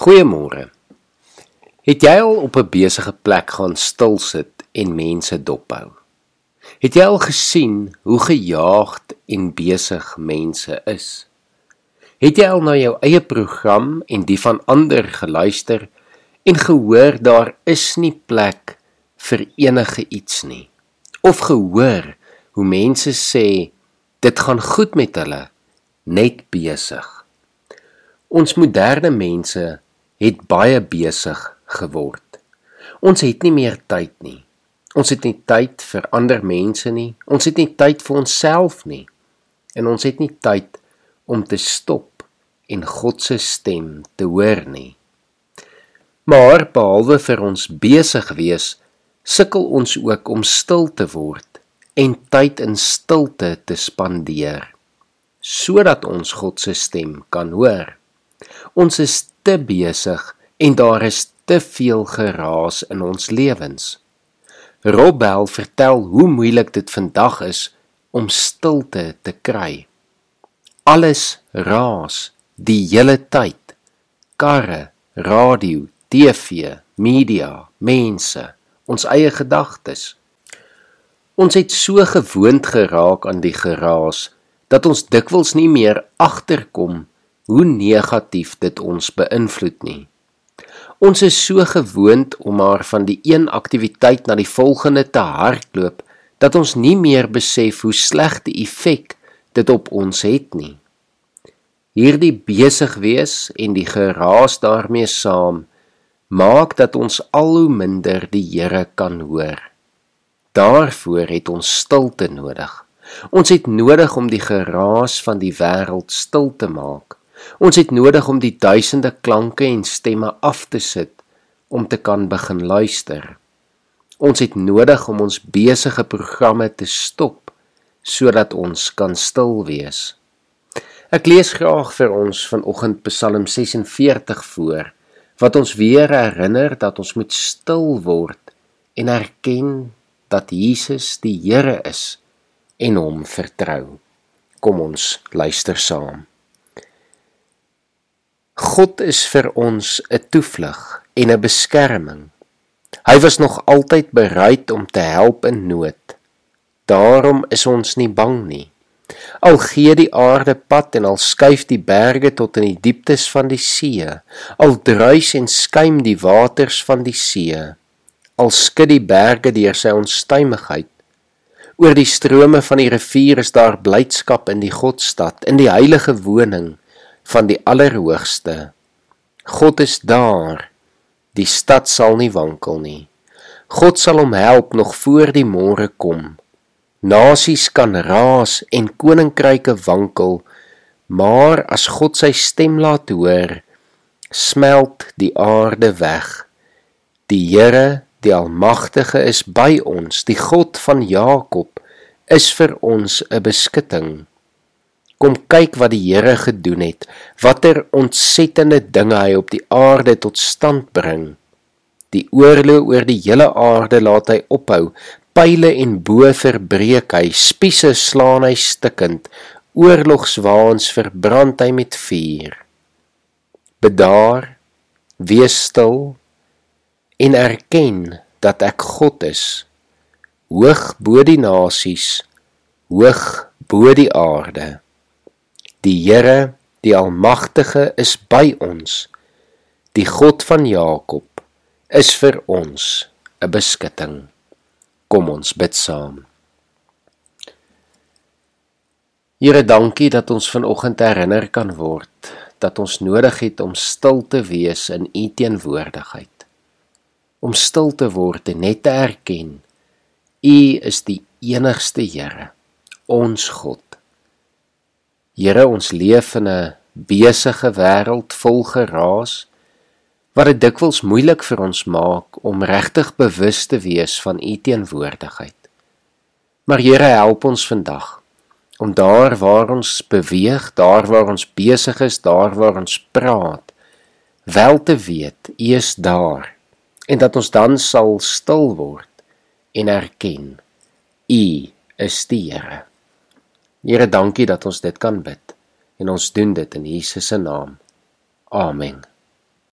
Goeiemôre. Het jy al op 'n besige plek gaan stil sit en mense dophou? Het jy al gesien hoe gejaagd en besig mense is? Het jy al na jou eie program en die van ander geluister en gehoor daar is nie plek vir enige iets nie? Of gehoor hoe mense sê dit gaan goed met hulle net besig. Ons moderne mense het baie besig geword. Ons het nie meer tyd nie. Ons het nie tyd vir ander mense nie. Ons het nie tyd vir onsself nie. En ons het nie tyd om te stop en God se stem te hoor nie. Maar behalwe vir ons besig wees, sukkel ons ook om stil te word en tyd in stilte te spandeer sodat ons God se stem kan hoor. Ons is te besig en daar is te veel geraas in ons lewens. Robbel vertel hoe moeilik dit vandag is om stilte te kry. Alles raas die hele tyd. Karre, radio, TV, media, mense, ons eie gedagtes. Ons het so gewoond geraak aan die geraas dat ons dikwels nie meer agterkom hoe negatief dit ons beïnvloed nie. Ons is so gewoond om maar van die een aktiwiteit na die volgende te hardloop dat ons nie meer besef hoe sleg die effek dit op ons het nie. Hierdie besig wees en die geraas daarmee saam maak dat ons al hoe minder die Here kan hoor. Daarvoor het ons stilte nodig. Ons het nodig om die geraas van die wêreld stil te maak. Ons het nodig om die duisende klanke en stemme af te sit om te kan begin luister. Ons het nodig om ons besige programme te stop sodat ons kan stil wees. Ek lees graag vir ons vanoggend Psalm 46 voor wat ons weer herinner dat ons moet stil word en erken dat Jesus die Here is en hom vertrou. Kom ons luister saam. God is vir ons 'n toevlug en 'n beskerming. Hy was nog altyd bereid om te help in nood. Daarom is ons nie bang nie. Al gee die aarde pad en al skuif die berge tot in die dieptes van die see, al druis en skuim die waters van die see, al skud die berge deur sy onstuimigheid, Oor die strome van die rivier is daar blydskap in die Godstad, in die heilige woning van die Allerhoogste. God is daar. Die stad sal nie wankel nie. God sal hom help nog voor die môre kom. Nasies kan raas en koninkryke wankel, maar as God sy stem laat hoor, smelt die aarde weg. Die Here Die Almagtige is by ons, die God van Jakob is vir ons 'n beskutting. Kom kyk wat die Here gedoen het, watter ontsettende dinge hy op die aarde tot stand bring. Die oorlog oor die hele aarde laat hy ophou, pile en bo verbreek hy, spiese slaan hy stikkend, oorlogswaans verbrand hy met vuur. Bedaar, wees stil en erken dat ek God is hoog bo die nasies hoog bo die aarde die Here die almagtige is by ons. Die God van Jakob is vir ons 'n beskutting. Kom ons bid saam. Here dankie dat ons vanoggend herinner kan word dat ons nodig het om stil te wees in u teenwoordigheid. Om stil te word en net te erken U is die enigste Here, ons God. Here, ons leef in 'n besige wêreld vol geraas wat dit dikwels moeilik vir ons maak om regtig bewus te wees van U teenwoordigheid. Maar Here, help ons vandag om daar waar ons beweeg, daar waar ons besig is, daar waar ons praat, wel te weet U is daar en dat ons dan sal stil word en erken U is die Here. Here, dankie dat ons dit kan bid en ons doen dit in Jesus se naam. Amen.